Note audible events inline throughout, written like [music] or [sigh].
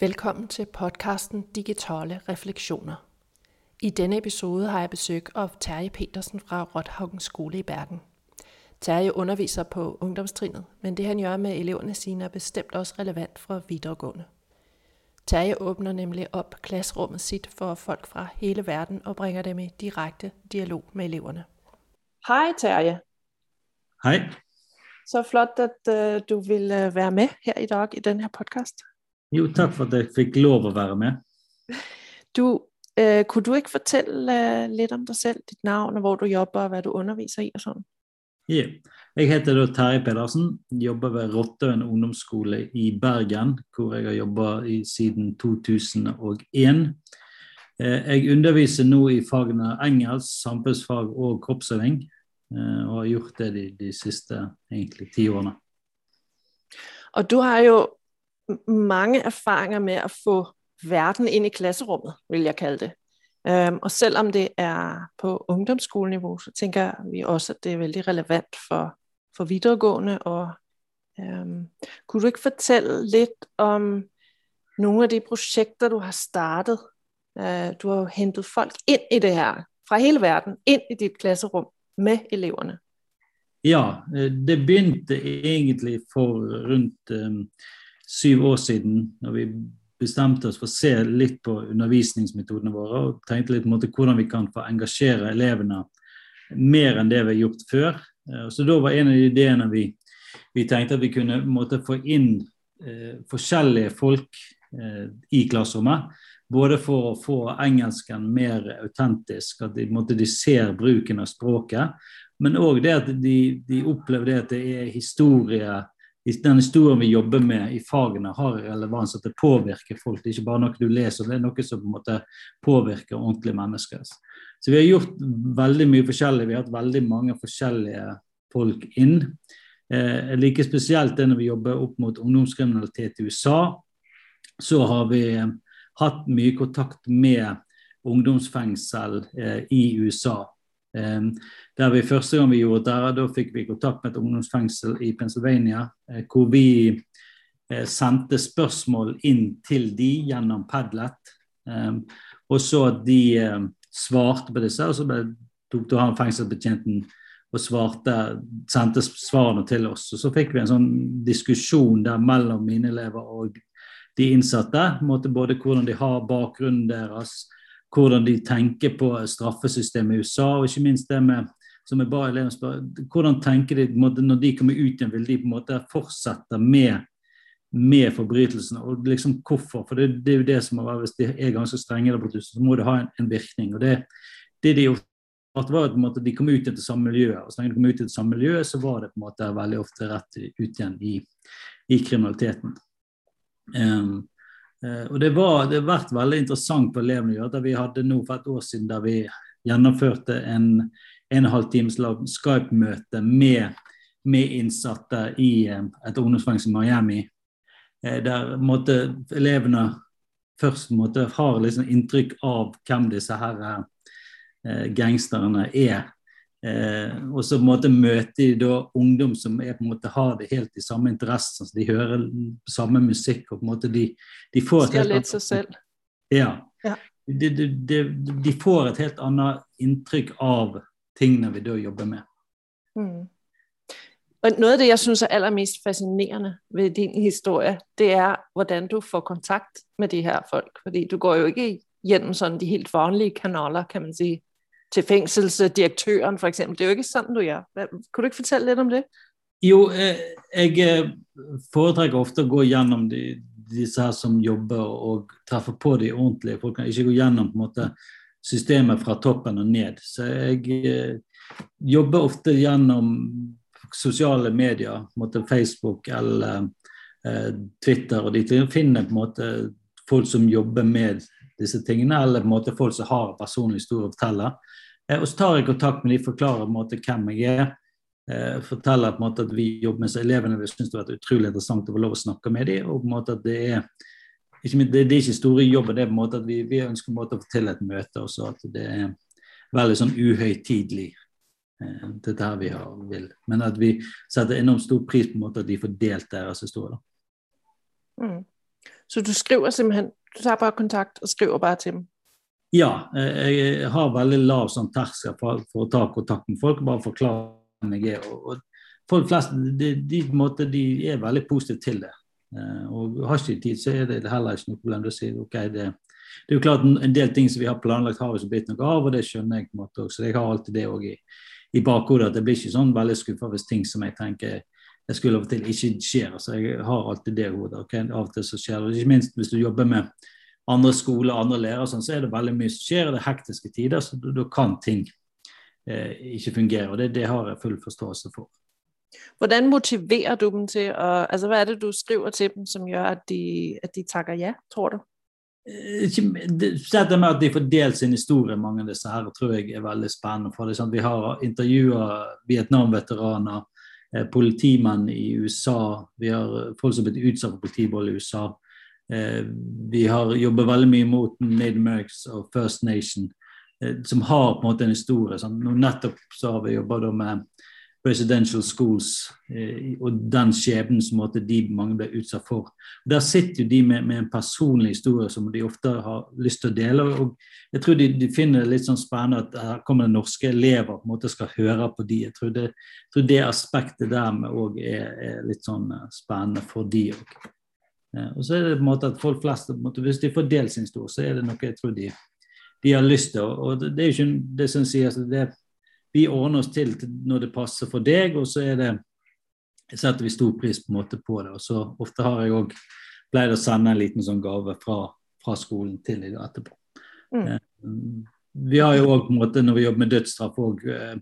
Velkommen til podcasten Digitale Refleksjoner. I denne episode har jeg besøg av Terje Petersen fra Rothaugen Skole i Bergen. Terje underviser på ungdomstrinnet, men det han gjør med eleverne sine er bestemt også relevant for videregående. Terje åpner nemlig opp klasserommet sitt for folk fra hele verden og bringer dem i direkte dialog med eleverne. Hej Terje. Hej. Så flott at uh, du vil uh, være med her i dag i denne her podcast. Jo, tak for at jeg fik lov at være med. Du, uh, kunne du ikke fortælle litt lidt om dig selv, dit navn og hvor du jobber og hvad du underviser i og sådan? Ja, jeg heter da Terje Pedersen, jobber ved Rottøen ungdomsskole i Bergen, hvor jeg har jobbet siden 2001. Jeg underviser nå i fagene engelsk, samfunnsfag og kroppsøving, og har gjort det de, de siste egentlig ti årene. Og du har jo mange erfaringer med at få verden ind i klasserummet, vil jeg kalde det. Um, og selvom det er på ungdomsskoleniveau, så tænker vi også, at det er veldig relevant for, for videregående. Og um, kunne du ikke fortælle lidt om nogle af de projekter, du har startet? Uh, du har jo hentet folk ind i det her, fra hele verden, ind i dit klasserum med eleverne. Ja, øh, det begynte egentlig for rundt syv år siden, når vi bestemte oss for å se litt på undervisningsmetodene våre og tenkte litt på måte, hvordan vi kan få engasjere elevene mer enn det vi har gjort før. Eh, så Da var en av de ideene vi, vi tenkte at vi kunne måte, få inn eh, forskjellige folk eh, i klasserommet. Både for å få engelsken mer autentisk, at de, måte, de ser bruken av språket. Men òg det at de, de opplever det at det er historie den historien vi jobber med i fagene, har relevans, at det påvirker folk. Det er ikke bare noe du leser, det er noe som på en måte påvirker ordentlige mennesker. Så vi har gjort veldig mye forskjellig. Vi har hatt veldig mange forskjellige folk inn. Eh, like spesielt det når vi jobber opp mot ungdomskriminalitet i USA, så har vi eh, hatt mye kontakt med ungdomsfengsel eh, i USA. Ehm, der vi Første gang vi gjorde det, da fikk vi kontakt med et ungdomsfengsel i Pennsylvania, eh, hvor vi eh, sendte spørsmål inn til de gjennom Padlet. Ehm, og så at de eh, svarte på disse, og så tok han fengselsbetjenten og svarte, sendte svarene til oss. Og Så fikk vi en sånn diskusjon der mellom mine elever og de innsatte. Både hvordan de har bakgrunnen deres, hvordan de tenker på straffesystemet i USA, og ikke minst det med som jeg ba elevene spørre, hvordan tenker de når de kommer ut igjen, vil de på en måte fortsette med, med forbrytelsene, og liksom hvorfor? For det, det, er jo det som er, Hvis de er ganske strenge, der, så må det ha en, en virkning. og det, det de at var at de kom ut igjen til samme miljø, og så lenge de kom ut til samme miljø, så var det på en måte veldig ofte rett ut igjen i, i kriminaliteten. Um, og Det var, det har vært veldig interessant for elevene å gjøre. det. Vi hadde nå for et år siden der vi gjennomførte en en og halv times Skype-møte med, med, innsatte i eh, et ungdomsfengsel i Miami. Eh, der måtte, elevene først måtte, har liksom inntrykk av hvem disse her gangsterne er. Eh, og så måte, møter de da ungdom som er, på en måte, har det helt i samme interesse. Altså, de hører samme musikk. og på en måte De, de får et helt annet, selv. Ja. ja. De, de, de, får et helt annet inntrykk av tingene vi da jobber med. Mm. Og Noe av det, jeg synes er allermest fascinerende ved din historie, det er, hvordan du får kontakt med de her folk. Fordi du går jo ikke gjennom sånn de helt vanlige kanaler, kan man sige til fengselsdirektøren, eksempel. Det er jo ikke sånn du gjør. Kunne du ikke fortelle litt om det? Jo, jeg eh, foretrekker ofte å gå gjennom de, disse her som jobber og treffer på de ordentlige folkene. Ikke gå gjennom på en måte systemet fra toppen og ned. Så jeg eh, jobber ofte gjennom sosiale medier, på en måte Facebook eller Twitter og de. Finner på en måte folk som jobber med disse tingene, eller på en måte folk som har personlig historie å fortelle. Eh, og så tar jeg kontakt med de, forklarer på en måte hvem jeg er. Eh, forteller på en måte at vi jobber med så elevene vi synes det har vært utrolig interessant å få lov å snakke med dem. og på en måte at det er ikke, det, det er ikke store jobben, det er på en måte at vi, vi ønsker på en måte å få til et møte. også At det er veldig sånn uhøytidelig, eh, dette her vi har, vil. Men at vi setter enormt stor pris på en måte at de får delt deres historie. Mm. Så du skriver simpelthen, du tar bare kontakt og skriver bare til dem? Ja, jeg har veldig lav sånn terskel for, for, å ta kontakt med folk bare forklare hvem jeg er. Og, folk flest de, de, måte, de, er veldig positive til det. Eh, og har ikke tid, så er det heller ikke noe problem. å si, ok, det, det er jo klart En del ting som vi har planlagt, har vi blitt noe av, og det skjønner jeg på en måte også. Så jeg har alltid det òg i, i bakhodet. at Jeg blir ikke sånn veldig skuffa hvis ting som jeg tenker jeg skulle av og til ikke skjer. altså Jeg har alltid det i hodet. Okay? Av og til så skjer det. Ikke minst hvis du jobber med andre skoler, andre lærere, sånn, så er det veldig mye som skjer. Det er hektiske tider, så da kan ting eh, ikke fungere. og det, det, har jeg full forståelse for. Hvordan motiverer du dem til å altså Hva er det du skriver til dem som gjør at de, at de takker ja, tror du? Spesielt med at de får delt sin historie, mange av disse her, tror jeg er veldig spennende. for det, sånn, Vi har intervjua Vietnam-veteraner, eh, politimenn i USA, vi har folk som har blitt utsatt for politivold i USA. Eh, vi har jobbet veldig mye mot Native Americans og First Nation, eh, som har på en måte en historie. Nå Nettopp så har vi jobba med residential schools eh, og den skjebnen som de mange ble utsatt for. Der sitter jo de med, med, en personlig historie som de ofte har lyst til å dele. og Jeg tror de, de finner det litt sånn spennende at her kommer det norske elever på en måte skal høre på de. Jeg tror det, jeg tror det aspektet der òg er, er, litt sånn eh, spennende for de òg. Eh, og så er det på en måte at folk flest, måte, Hvis de får delt sin historie, så er det noe jeg tror de, de har lyst til. og Det er jo ikke det som altså det er vi ordner oss til når det passer for deg, og så er det, setter vi stor pris på, en måte på det. Og så Ofte har jeg òg pleid å sende en liten sånn gave fra, fra skolen til dem etterpå. Mm. Eh, vi har jo òg, når vi jobber med dødsstraff òg eh,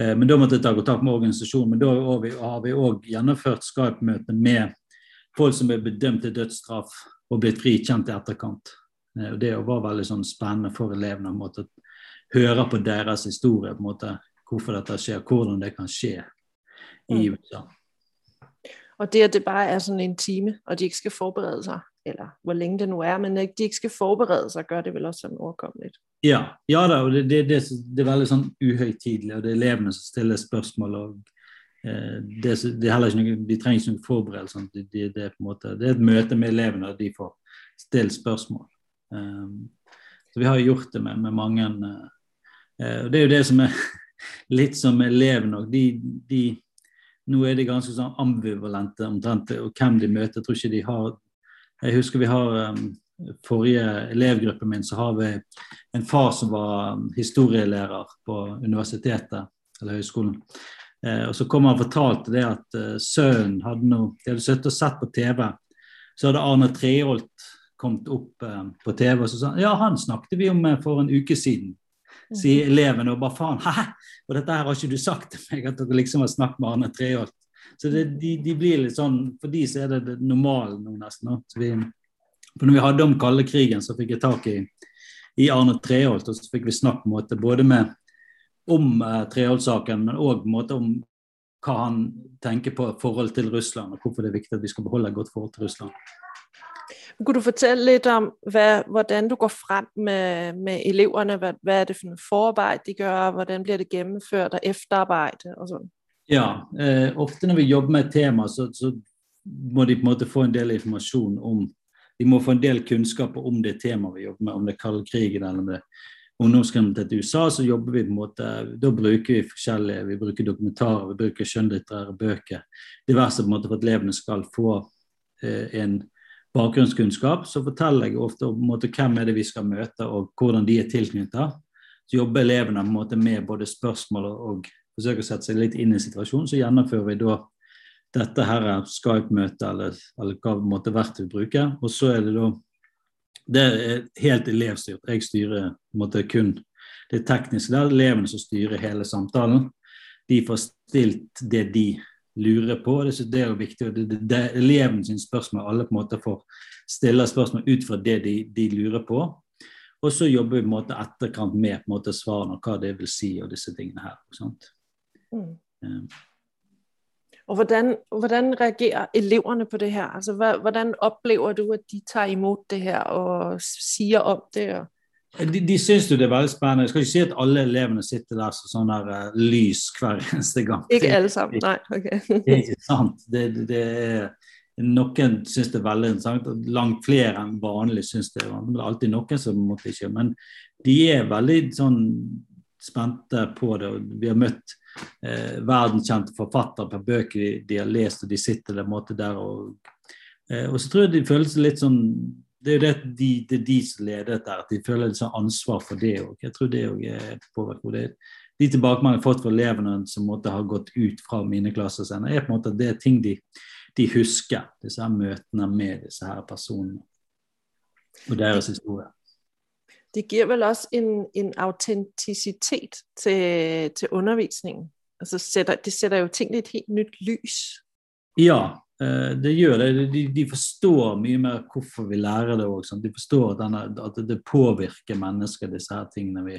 eh, men Da måtte jeg ta kontakt med organisasjonen. Men da har vi òg gjennomført Skype-møte med folk som er bedømt til dødsstraff og blitt frikjent i etterkant. Og Det var veldig sånn spennende for elevene. Måte, høre på deres historie, på en måte, hvorfor dette skjer, hvordan det kan skje i mm. USA. Og det at det bare er sånn en time, og de ikke skal forberede seg, eller hvor lenge det nå er, men de ikke skal forberede seg, gjør det vel også sånn overkommelig. Ja, ja da, og det, det, det, det, er veldig sånn uhøytidelig, og det er elevene som stiller spørsmål. og eh, det, det, er heller ikke noe, De trenger ikke noen forberedelse. Det, det, er på en måte, det er et møte med elevene, og de får stille spørsmål. Um, så Vi har gjort det med, med mange uh, Det er jo det som er [laughs] litt som elevene òg. De, de, nå er de ganske sånn ambivalente omtrent og hvem de møter. Jeg tror ikke de har Jeg husker vi har um, forrige elevgruppe min, så har vi en far som var um, historielærer på universitetet eller høyskolen. Eh, og så kom han og fortalte det at uh, sønnen hadde noe De hadde sittet og sett på TV. Så hadde Arne Treholt kommet opp på TV og så sa han ja, han snakket vi om for en uke siden sier elevene og bare faen, hæ? Og dette her har ikke du sagt til meg, at dere liksom har snakket med Arne Treholt. Så det, de, de, blir litt sånn, For de så er det det normalen nå, nesten. Vi, for når vi hadde om kalde krigen, så fikk jeg tak i, i Arne Treholt, og så fikk vi en måte, både med om eh, Treholt-saken, men òg om hva han tenker på forhold til Russland, og hvorfor det er viktig at vi skal beholde et godt forhold til Russland. Kunne du fortelle litt om hvad, hvordan du går frem med, med eleverne? Hva, hvad er det for en forarbeid de gjør? Hvordan blir det gennemført Og efterarbeid? og sådan? Ja, eh, ofte når vi jobber med et tema, så, så, må de på en måte få en del informasjon om De må få en del kunnskap om det temaet vi jobber med, om det er kaldkrigen eller om det ungdomskriminalitet i USA. Så jobber vi på en måte Da bruker vi forskjellige Vi bruker dokumentarer, vi bruker skjønnlitterære bøker. Diverse på en måte for at elevene skal få eh, en bakgrunnskunnskap, så forteller jeg ofte om måte, hvem er det vi skal møte og hvordan de er tilknyttet. Så jobber elevene måte, med både spørsmål og, forsøker å sette seg litt inn i situasjonen. Så gjennomfører vi da dette her Skype-møtet eller, eller hva måte, verktøy vi bruker. Og så er det da Det er helt elevstyrt. Jeg styrer måte, kun det tekniske. Det er elevene som styrer hele samtalen. De får stilt det de lurer på. Det, det er jo viktig. Det, det, det eleven sin spørsmål. Alle på en måte får stille spørsmål ut fra det de, de lurer på. Og så jobber vi på en måte etterkant med på en måte svarene og hva det vil si og disse tingene her. Mm. Um. Og hvordan, hvordan, reagerer elevene på det her? Altså, hvordan opplever du at de tar imot det her og sier om det? Og de, de syns jo det er veldig spennende. Jeg skal ikke si at alle elevene sitter der som sånn der uh, lys hver eneste gang. Ikke alle sammen, nei. ok. det er ikke sant. Det, det, er noen syns det er veldig interessant, langt flere enn vanlig syns det. Men det er alltid noen som måtte ikke. Men de er veldig sånn spente på det. Vi har møtt eh, verdenskjente forfattere på bøker de, de, har lest, og de sitter der, måte der og, eh, og så tror jeg de føler seg litt sånn det er jo det, de, det de som leder dette, at de føler litt sånn ansvar for det òg. Jeg tror det òg påvirker det. De tilbakemeldingene jeg har fått fra elevene som måtte ha gått ut fra mine klasser, er på en måte at det er ting de de husker disse her møtene med disse her personene og deres historie. Det gir vel også en, en autenticitet til, til undervisningen. Altså sætter, det setter jo ting i et helt nytt lys. Ja, det gjør det. De, de forstår mye mer hvorfor vi lærer det òg. De forstår at, denne, at, det påvirker mennesker, disse her tingene vi,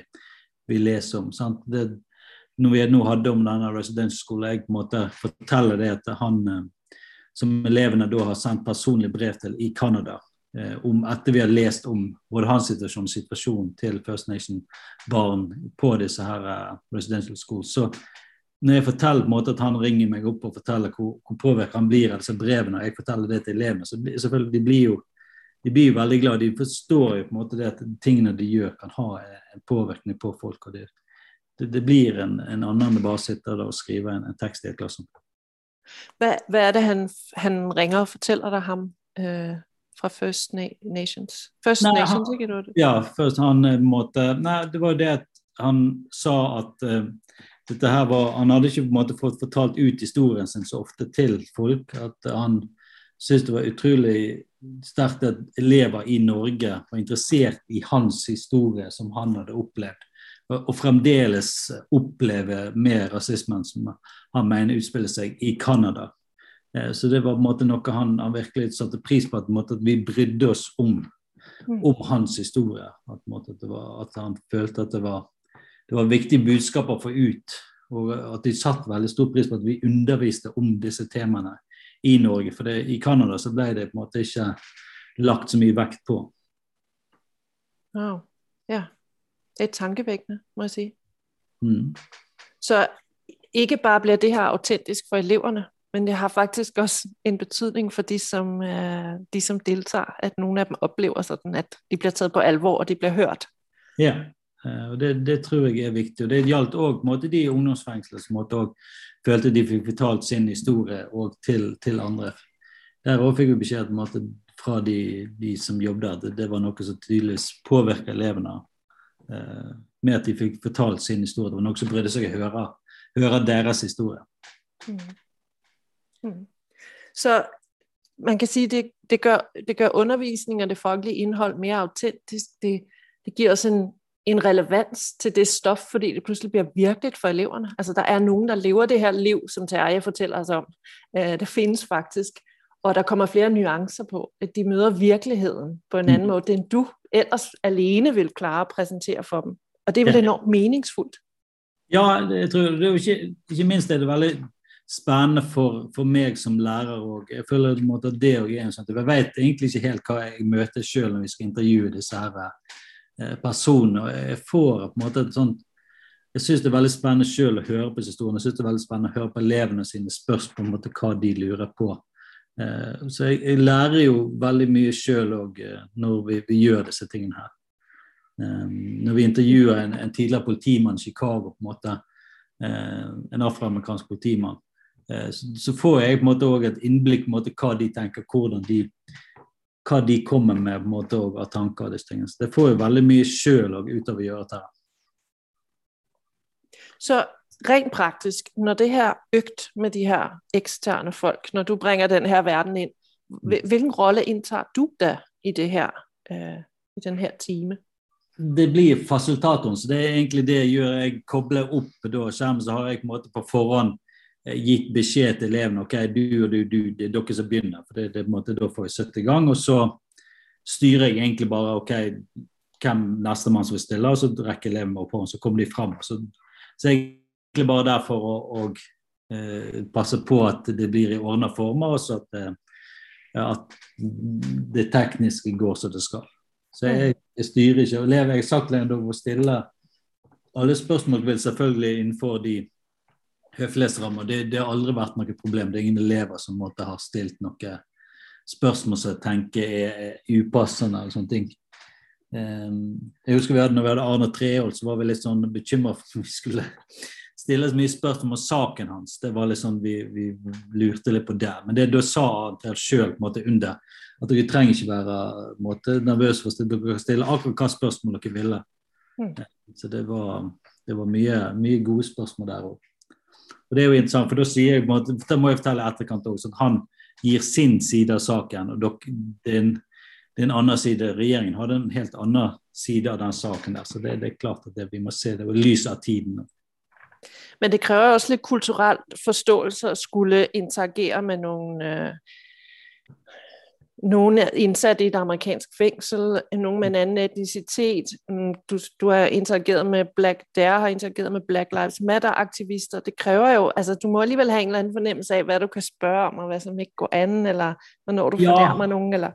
vi leser om. Det, når vi nå hadde om denne residensskolen, jeg på en måte forteller det at han eh, som elevene da har sendt personlig brev til i Canada. Eh, om, etter vi har lest om både hans situasjon og situasjonen til First Nation-barn på disse her residential schools. Så når jeg forteller på en måte at han ringer meg opp og forteller hvor, hvor påvirket han blir av disse brevene, og jeg forteller det til elevene, så selvfølgelig, de blir jo de blir jo veldig glad. De forstår jo på en måte det at tingene de gjør, kan ha en påvirkning på folk. og Det, det, det blir en, en annen enn bare sitte og skrive en, en tekst i et klasserom. Hva, hva, er det, han, han ringer og forteller deg ham øh, fra First Na- Nations? First nei, Nations, han, ikke det? Ja, først han eh, måtte Nei, det var det at han sa at uh, dette her var Han hadde ikke på en måte fått fortalt ut historien sin så ofte til folk. At han syntes det var utrolig sterkt at elever i Norge var interessert i hans historie som han hadde opplevd og fremdeles oppleve mer rasismen som han mener utspiller seg i Canada. Eh, så det var på en måte noe han, han virkelig satte pris på, at, at vi brydde oss om, mm. om hans historie. At, at, var, at, han følte at det var, det var viktige budskap å få ut. Og at de satte veldig stor pris på at vi underviste om disse temaene i Norge. For det, i Canada så ble det på en måte ikke lagt så mye vekt på. Wow. Ja det er tankevekkende, må jeg si. Mm. Så ikke bare blir det her autentisk for eleverne, men det har faktisk også en betydning for de som, uh, de, som deltager, at noen av dem opplever sådan, at de blir tatt på alvor, og de blir hørt. Ja, og det, det tror jeg er viktig. Og det gjaldt også de i som også følte de fikk fortalt sin historie og til, til andre. Der også fikk vi beskjed om at fra de, de som jobbet at det, var noe som tydeligvis påvirka elevene Eh, med at de fikk fortalt sin historie. Det var noen som brydde seg å høre, høre deres historie. Mm. Mm. Så man kan si det, det gør undervisning og det faglige innhold mer autentisk. Det, det gir oss en, en relevans til det stof, fordi det pludselig bliver virkeligt for eleverne. Altså der er nogen, der lever det her liv, som Terje fortæller os om. Uh, det findes faktisk. Og der kommer flere nuancer på. At de møder virkeligheden på en anden mm. måde, end du ellers alene vil klare å presentere for dem. Og det er vel ja. enormt meningsfullt. Ja, jeg tror det er jo ikke, ikke minst er det veldig spennende for, for meg som lærer òg. Jeg føler at det òg er en sånn Jeg vet egentlig ikke helt hva jeg møter sjøl når vi skal intervjue disse her eh, personene. Jeg får på en måte et sånt jeg syns det er veldig spennende selv å høre på historien. Jeg synes det er veldig spennende å høre på elevene sine spørsmål om hva de lurer på. Eh, så jeg, jeg, lærer jo veldig mye sjøl òg eh, når vi, vi, gjør disse tingene her. Når vi intervjuer en, en tidligere politimann i Chicago, på en måte, en afroamerikansk politimann, så, får jeg på en måte òg et innblikk på måte hva de tenker, hvordan de, hva de kommer med på en måte av tanker. og disse tingene. Så det får jo veldig mye sjøl ut av å gjøre dette. Så rent praktisk, når det her økt med de her eksterne folk, når du bringer den her verden inn, hvilken rolle inntar du da i det her, øh, i den her time? Det blir fasilitatoren, så det er egentlig det jeg gjør. Jeg kobler opp da skjermen, så har jeg på på forhånd gitt beskjed til elevene ok, du og du, du, det er dere som begynner. for det, det måte Da får vi satt i gang. Og så styrer jeg egentlig bare ok, hvem nestemann som vil stille, og så rekker elevene opp hånden, så kommer de fram. Så, så jeg egentlig bare der for å og, eh, passe på at det blir i ordna former, og så at, eh, at, det tekniske går som det skal. Så jeg, jeg styrer ikke. og Lever jeg sagt å stille alle spørsmål vil selvfølgelig innenfor de høflighetsrammer. Det, det har aldri vært noe problem. Det er ingen elever som måtte ha stilt noe spørsmål som jeg tenker er, er upassende. eller sånne ting. Um, jeg husker vi hadde, når vi hadde Arne Treholt, så var vi litt sånn bekymra for om vi skulle stille så mye spørsmål om saken hans. Det var litt sånn, Vi, vi lurte litt på det. Men det da sa han sjøl under at dere trenger ikke være måte, nervøse for stille, dere stille akkurat hva spørsmål dere ville. Mm. Så det var, det var mye, mye, gode spørsmål der òg. Og det er jo interessant, for da sier jeg, da må jeg fortelle etterkant også, at han gir sin side av saken. og dok, det, er en, side. Regjeringen hadde en helt annen side av den saken der. Så det, det er klart at det, vi må se det i lys av tiden. Men det krever også litt kulturell forståelse å skulle interagere med noen øh, nogen er indsat i et amerikansk fængsel, nogen med en anden etnicitet. Mm, du, du har interageret med Black Dare, har interageret med Black Lives Matter-aktivister. Det kræver jo, altså du må alligevel have en eller anden fornemmelse af, hvad du kan spørge om, og hvad som ikke går an, eller hvornår du ja, fornærmer nogen. Eller...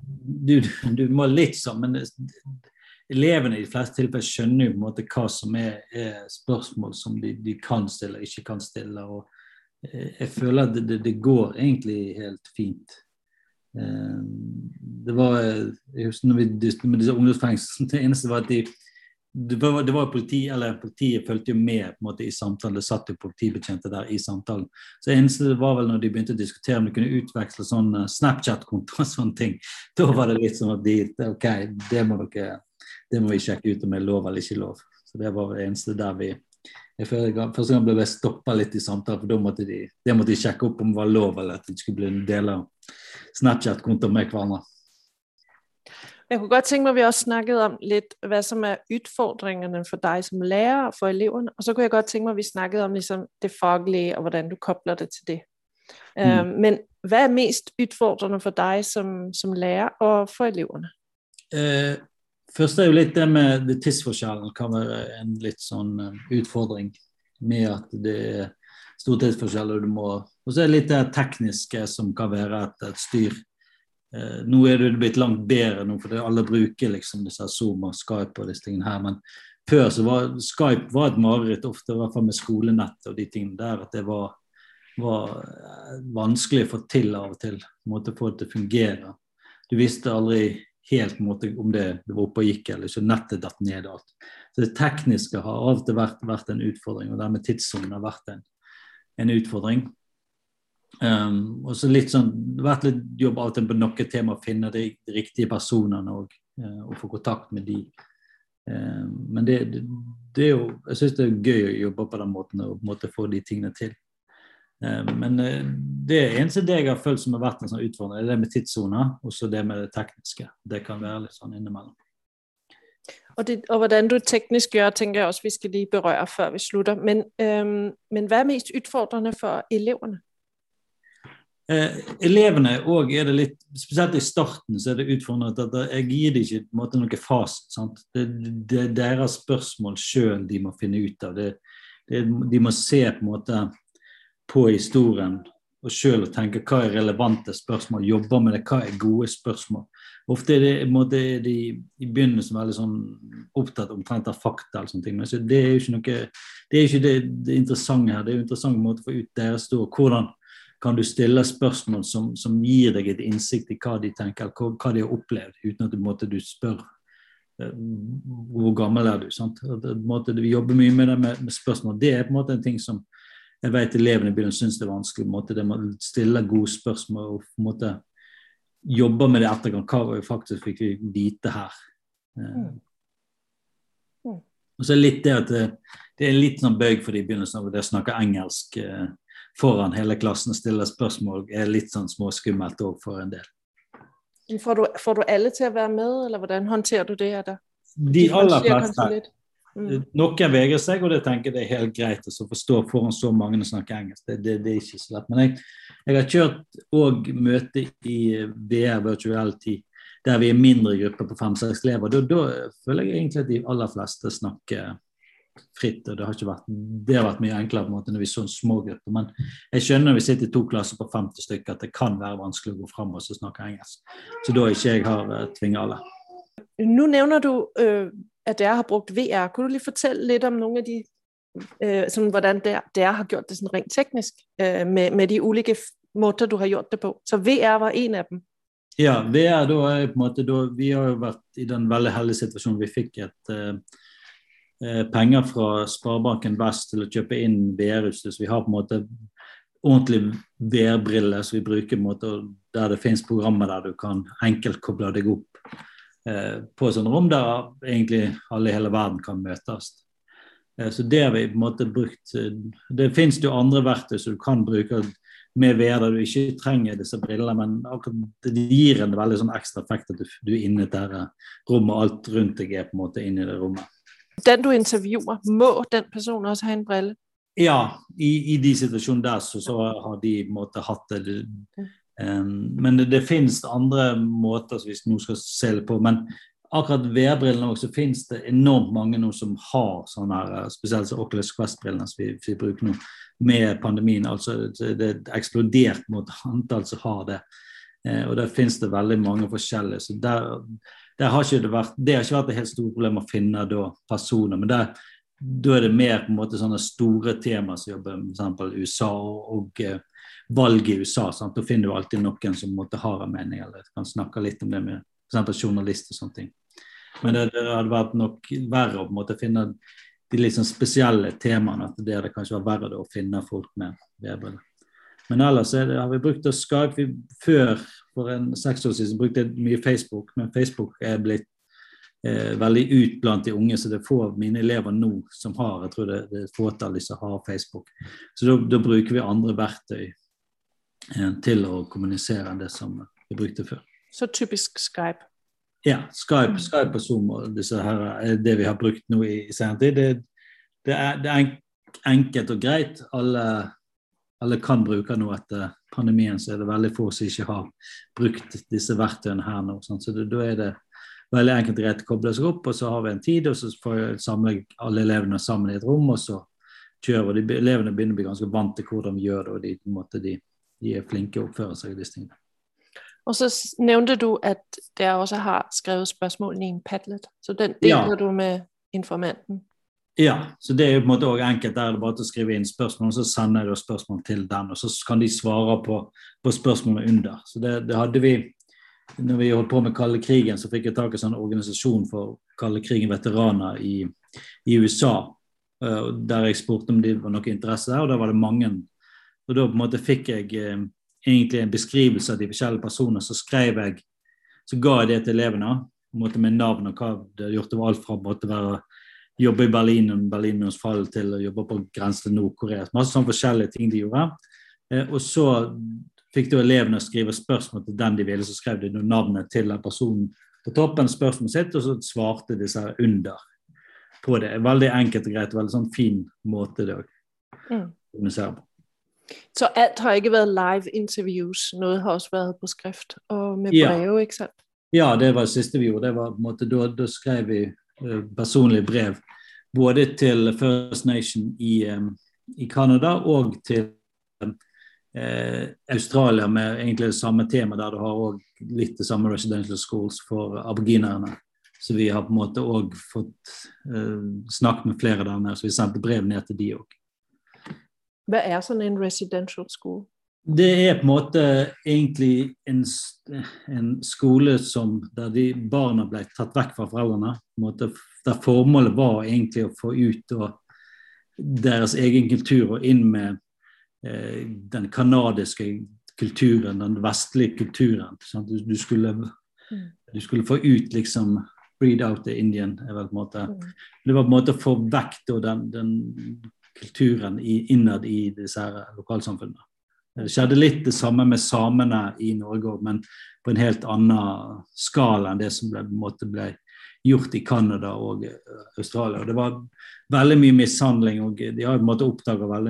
Du, du må litt så men elevene i de fleste tilfeller skjønner jo på en måte hva som er, er spørsmål som de, de, kan stille og ikke kan stille. og eh, Jeg føler at det, det går egentlig helt fint. Eh, det var jeg husker når vi, med disse ungdomsfengslene, det eneste var at de det var, det var politi, eller Politiet fulgte jo med på en måte i samtalen. Det satt jo politibetjente der i samtalen. Så det eneste var vel når de begynte å diskutere om de kunne utveksle sånn eh, Snapchat-konto og sånne ting. [laughs] Da var det litt sånn at de OK, det må, dere, det må vi sjekke ut om det er lov eller ikke lov. Så det var det eneste der vi jeg Første gang ble jeg stoppa litt i samtalen, for da måtte de, de, måtte de sjekke opp om det var lov eller at de skulle bli en del av Snapchat-kontoen med hverandre. Jeg kunne godt tænke mig, at vi også snakkede om lidt, hvad som er udfordringerne for dig som lærer og for eleverne. Og så kunne jeg godt tænke mig, at vi snakkede om ligesom det faglige, og hvordan du kobler det til det. Mm. Uh, men hvad er mest udfordrende for dig som, som lærer og for eleverne? Eh, først er jo litt det med det tidsforskjellen kan være en litt sånn uh, utfordring. Med at det er stor tidsforskjell, og du må Og så er det litt det tekniske som kan være et, et styr. Eh, nå er det blitt langt bedre, nå, for alle bruker liksom disse Zoom og Skype og disse tingene her. Men før så var Skype var et mareritt, ofte i hvert fall med skolenett og de tingene der. At det var, var eh, vanskelig å få til av og til. Måte få det til å fungere. Du visste aldri helt måte, om det, var oppe og gikk eller ikke. Nettet datt ned og alt. Så det tekniske har av og til vært, vært en utfordring, og dermed tidssonen har vært en, en utfordring. Um, og så litt sånn, Det har vært litt jobb av og til på noen tema å finne de, de riktige personene og, uh, og, få kontakt med de. Um, men det, det, det, er jo, jeg syns det er gøy å jobbe på den måten og på en måte få de tingene til. Um, men uh, det eneste det jeg har følt som har vært en sånn utfordring, er det med tidssoner og så det med det tekniske. Det kan være litt sånn innimellom. Og, det, og hvordan du teknisk gjør, tenker jeg også vi skal lige berøre før vi slutter. Men, øhm, men hva er mest utfordrende for eleverne? Eh, elevene òg er det litt Spesielt i starten så er det utfordrende at jeg gir dem ikke på en måte noe fasit. Det, det, er deres spørsmål sjøl de må finne ut av. Det, det, de må se på en måte på historien og sjøl tenke hva er relevante spørsmål. Jobbe med det, hva er gode spørsmål. Ofte er det, måte, er de i begynnelsen veldig sånn opptatt omtrent av fakta. eller sånne ting, men det er jo ikke noe, det er ikke det, det interessante her. Det er jo interessant måte å få ut deres stå. Hvordan kan du stille spørsmål som, som, gir deg et innsikt i hva de tenker, hva, hva de har opplevd, uten at måte, du spør uh, hvor gammel er du. sant? Måte, vi jobber mye med det med, med, spørsmål. Det er på en måte en ting som jeg vet elevene begynner å synes det er vanskelig. Måte, De stiller gode spørsmål og på en måte jobbe med det ettergang. Hva faktisk fikk vi vite her? Uh, mm. Og så er det litt det at det, det er litt sånn bøyg for de i begynnelsen av å snakke engelsk. eh, foran hele klassen og stille spørsmål er litt sånn småskummelt òg for en del. Får du, får du, alle til å være med, eller hvordan håndterer du det? Der? De aller fleste. Mm. Noen vegrer seg, og det tenker jeg det er helt greit å forstå foran så mange som snakker engelsk. Det, det, det, er ikke så lett. Men jeg, jeg har kjørt òg møte i VR virtuality der vi er mindre grupper på fem-seks elever. Da, da føler jeg egentlig at de aller fleste snakker fritt. og Det har, vært, det har vært mye enklere på en måte når vi så en små grupper. Men jeg skjønner når vi sitter i to klasser på 50 stykker at det kan være vanskelig å gå fram og snakke engelsk. Så da ikke jeg har tvinga tvinget alle. Nå nevner du øh, at dere har brukt VR. Kunne du lige fortelle litt om noen av de øh, sådan, hvordan dere, har gjort det sådan rent teknisk øh, med, med de ulike måter du har gjort det på? Så VR var en av dem. Ja, VR da er på en måte da, Vi har jo vært i den veldig heldige situasjonen vi fikk et eh, penger fra Sparebanken Vest til å kjøpe inn VR-utstyr. Så vi har på en måte ordentlig VR-briller som vi bruker på en måte, der det finnes programmer der du kan enkelt koble deg opp på sånne rom der egentlig alle i hele verden kan møtes. Eh, så det har vi på en måte brukt. Eh, det finnes jo andre verktøy som du kan bruke med VR der du ikke trenger disse brillene, men det gir en veldig sånn ekstra effekt at du, du er inne i dette rommet, alt rundt deg er på en måte inne i det rommet. Den du intervjuer, må den personen også ha en brille? Ja, i, i, de situasjonene der så, så, har de på en måte hatt det. Men det, det, finnes andre måter hvis noen skal se det på. Men akkurat VR-brillene også finnes det enormt mange nå som har sånne her, eh, spesielt så Oculus Quest-brillene som vi, vi, bruker nå med pandemien. altså Det er eksplodert mot antall som har det. Eh, og der finnes det veldig mange forskjellige. så der, der har ikke det, vært, det har ikke vært et helt stort problem å finne da, personer. men der da er det mer på en måte sånne store tema som jobber med f.eks. USA og, og uh, valg i USA. Sant? Da finner du alltid noen som måtte ha en mening, eller kan snakke litt om det med f.eks. journalist og sånne ting. Men det, det, hadde vært nok verre å på en måte finne de sånn spesielle temaene. At det hadde kanskje vært verre da, å finne folk med vedbriller. Men ellers det, har vi brukt Skype. Vi, før, for en seks år siden, brukte jeg mye Facebook, men Facebook er blitt eh, veldig ut blant de unge. Så det er få av mine elever nå som har jeg tror det, det er fåtall som har Facebook. Så da, bruker vi andre verktøy til å kommunisere det som vi brukte før. Så typisk Skype? Ja, Skype, Skype og Zoom og her, er det vi har brukt nå i, i senere tid. Det, det, er, det er enkelt og greit. Alle, alle kan bruke noe etter pandemien, så er det veldig få som ikke har brukt disse verktøyene her nå. Sånn. Så da er det veldig enkelt og greit koble seg opp, og så har vi en tid, og så får vi samle alle elevene sammen i et rom, og så kjører de, Elevene begynner å bli ganske vant til hvordan vi gjør det, og de, måte, de, de er flinke å oppføre seg i disse tingene. Og så nevnte du at dere også har skrevet spørsmålene i en Padlet, så den deler ja. du med informanten? Ja, så det er jo på en måte også enkelt. Der er det bare til å skrive inn spørsmål, og så sender jeg spørsmål til den. Og så kan de svare på, på spørsmålene under. Så det, det hadde vi når vi holdt på med kalde krigen, så fikk jeg tak i en sånn organisasjon for kalde krigen-veteraner i, i, USA. Uh, der jeg spurte om det var noe interesse der, og der var det mange. Og da på en måte fikk jeg eh, egentlig en beskrivelse av de forskjellige personene. Så skrev jeg, så ga jeg det til elevene på en måte med navn og hva hadde gjort. Det var alt fra å være jobbe i Berlin og Berlinmurens fall til å jobbe på grensen til Nord-Korea. Masse sånne forskjellige ting de gjorde. Eh, og så fikk da elevene skrive spørsmål til den de ville, så skrev de navnet til den personen på toppen spørsmålet sitt, og så svarte disse under på det. Veldig enkelt og greit, veldig sånn fin måte det òg. mm. Så alt har ikke vært live interviews, noe har også vært på skrift og med brev, ja. ikke sant? Ja, det var det siste vi gjorde. Det var måte, da, da skrev vi uh, personlige brev både til First Nation i, um, i Canada og til um, eh, Australia med egentlig det samme tema, der du har også litt det samme residential schools for aboginerne. Så vi har på en måte òg fått eh, snakket med flere der nede, så vi sendte brev ned til de òg. Hva er sånn en residential school? Det er på en måte egentlig en, en skole som, der de barna ble tatt vekk fra foreldrene. Måte, der formålet var egentlig å få ut deres egen kultur og inn med Eh, den kanadiske kulturen, den vestlige kulturen. Du, du, skulle, mm. du, skulle, få ut liksom Breed out the Indian. er vel på en måte. Mm. Det var på en måte å få vekk den, den, kulturen innad i disse lokalsamfunnene. Det skjedde litt det samme med samene i Norge, men på en helt annen skala enn det som ble, ble gjort i Canada og Australia. Og det var veldig mye mishandling. og De har på en måte oppdaga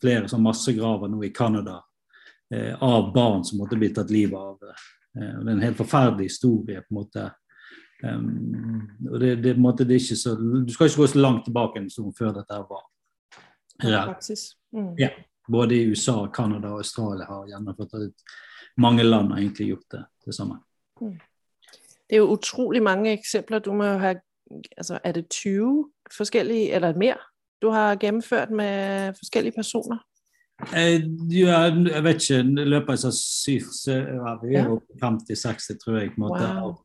flere sånn massegraver nå i Canada eh, av barn som måtte bli tatt livet av. Eh, og Det er en helt forferdelig historie. på en måte. Um, og det, det, måte, det, er ikke så, Du skal ikke gå så langt tilbake som før dette var reelt. Mm. Ja, både i USA, Canada og Australia har gjennomført det. Mange land har egentlig gjort det, det samme. Mm. Det er jo utrolig mange eksempler. Du må jo ha altså er det 20 forskellige, eller mer, du har gennemført med forskellige personer? Jeg, jeg vet ikke. I løpet av syv ja, Vi er jo 50-60, tror jeg, på en måte, wow. av,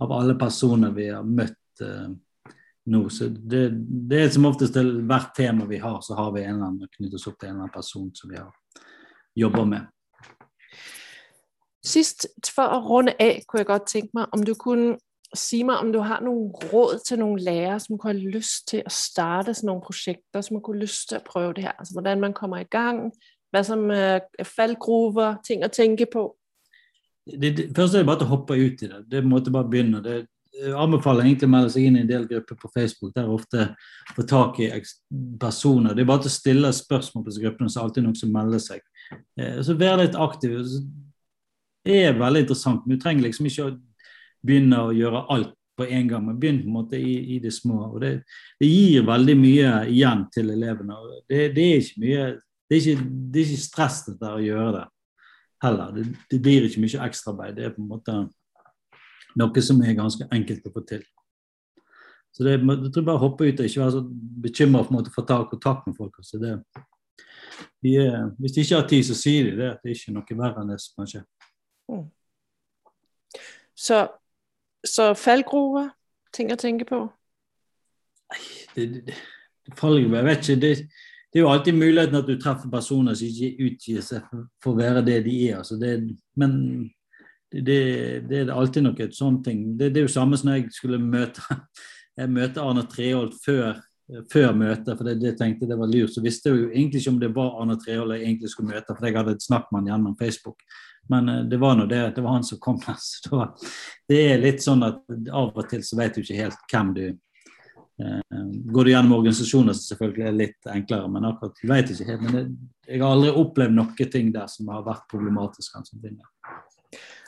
av, alle personer vi har møtt uh, nå. Så det, det, er som oftest til hvert tema vi har, så har vi en eller annen knyttet oss opp til en eller annen person som vi har jobba med. Sist, for å runde av, kunne jeg godt tenke meg om du kunne si meg om du har noen råd til noen lærere som kunne ha lyst til å starte sånne prosjekter, som kunne lyst til å prøve det her. Altså, hvordan man kommer i gang, hva som er fallgruver, ting å tenke på. Det, det, først er det bare å hoppe ut i det. Det måtte bare begynne. Det, anbefaler egentlig å melde seg inn i en del grupper på Facebook der ofte får tak i personer. Det er bare til å stille spørsmål på disse gruppene, så er det alltid noen som melder seg. Eh, så Vær litt aktiv. Det er veldig interessant. Men du trenger liksom ikke å begynne å gjøre alt på en gang, men begynn på en måte i, i det små. og det, det, gir veldig mye igjen til elevene. Det, det, er ikke mye det er ikke, det er ikke stress dette å gjøre det heller. Det, det blir ikke mye ekstraarbeid. Det er på en måte noe som er ganske enkelt å få til. Så det, jeg tror bare hoppe ut og ikke være så bekymra for å få ta kontakt med folk. Altså det, de er, hvis de ikke har tid, så sier de det. Det er ikke noe verre enn det som kan skje. Mm. Så så fallgruver, ting å tenke på? Det, det, fallgruver, jeg vet ikke. Det, det, er jo alltid muligheten at du treffer personer som ikke utgir seg for, å være det de er. Altså men det, er alltid noe sånn ting. Det, er jo samme som når jeg skulle møte [laughs] jeg møter Arne Treholt før, før møtet, for det, det tenkte det var lurt. Så visste jeg jo egentlig ikke om det var Arne Treholt jeg egentlig skulle møte, for jeg hadde et snakk med han gjennom Facebook. Men eh, det var nå det, det var han som kom [laughs] Så Det er litt sånn at av og til så vet du ikke helt hvem du eh, Går du gjennom organisasjoner som selvfølgelig er litt enklere, men akkurat vet ikke helt. Men jeg har aldri opplevd noen ting der som har vært problematisk.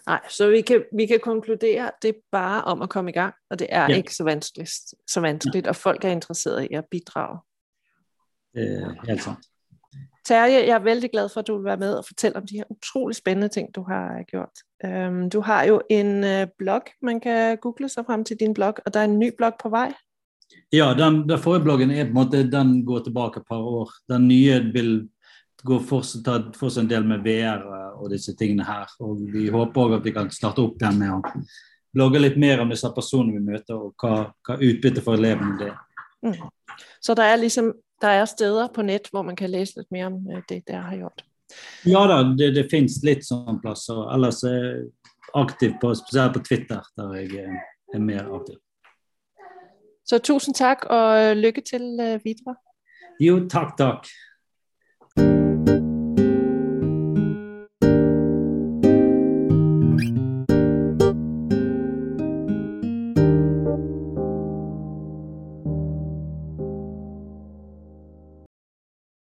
Nei, så vi kan, vi kan, konkludere at det er bare om å komme i gang, og det er ja. ikke så vanskelig, så vanskelig, og folk er interesserede i å bidrage. Øh, helt sant. Terje, jeg er veldig glad for at du vil være med og fortelle om de her utrolig spennende ting du har gjort. Um, du har jo en blog, blogg, man kan google sig frem til din blog, og der er en ny blog på vei? Ja, den, den forrige bloggen er på en måte, den går tilbake et par år. Den nye vil gå for, ta for seg en del med VR og disse tingene her. Og vi håper òg at vi kan starte opp den med å blogge litt mer om disse personene vi møter, og hva, hva utbyttet for elevene det er. Mm. Så det er liksom der er steder på nett hvor man kan lese litt mer om øh, det dere har gjort? Ja da, det, det fins litt sånne plasser. Ellers er jeg aktiv på, spesielt på Twitter, der jeg øh, er mer aktiv. Så tusen takk og lykke til øh, videre. Jo, takk, takk.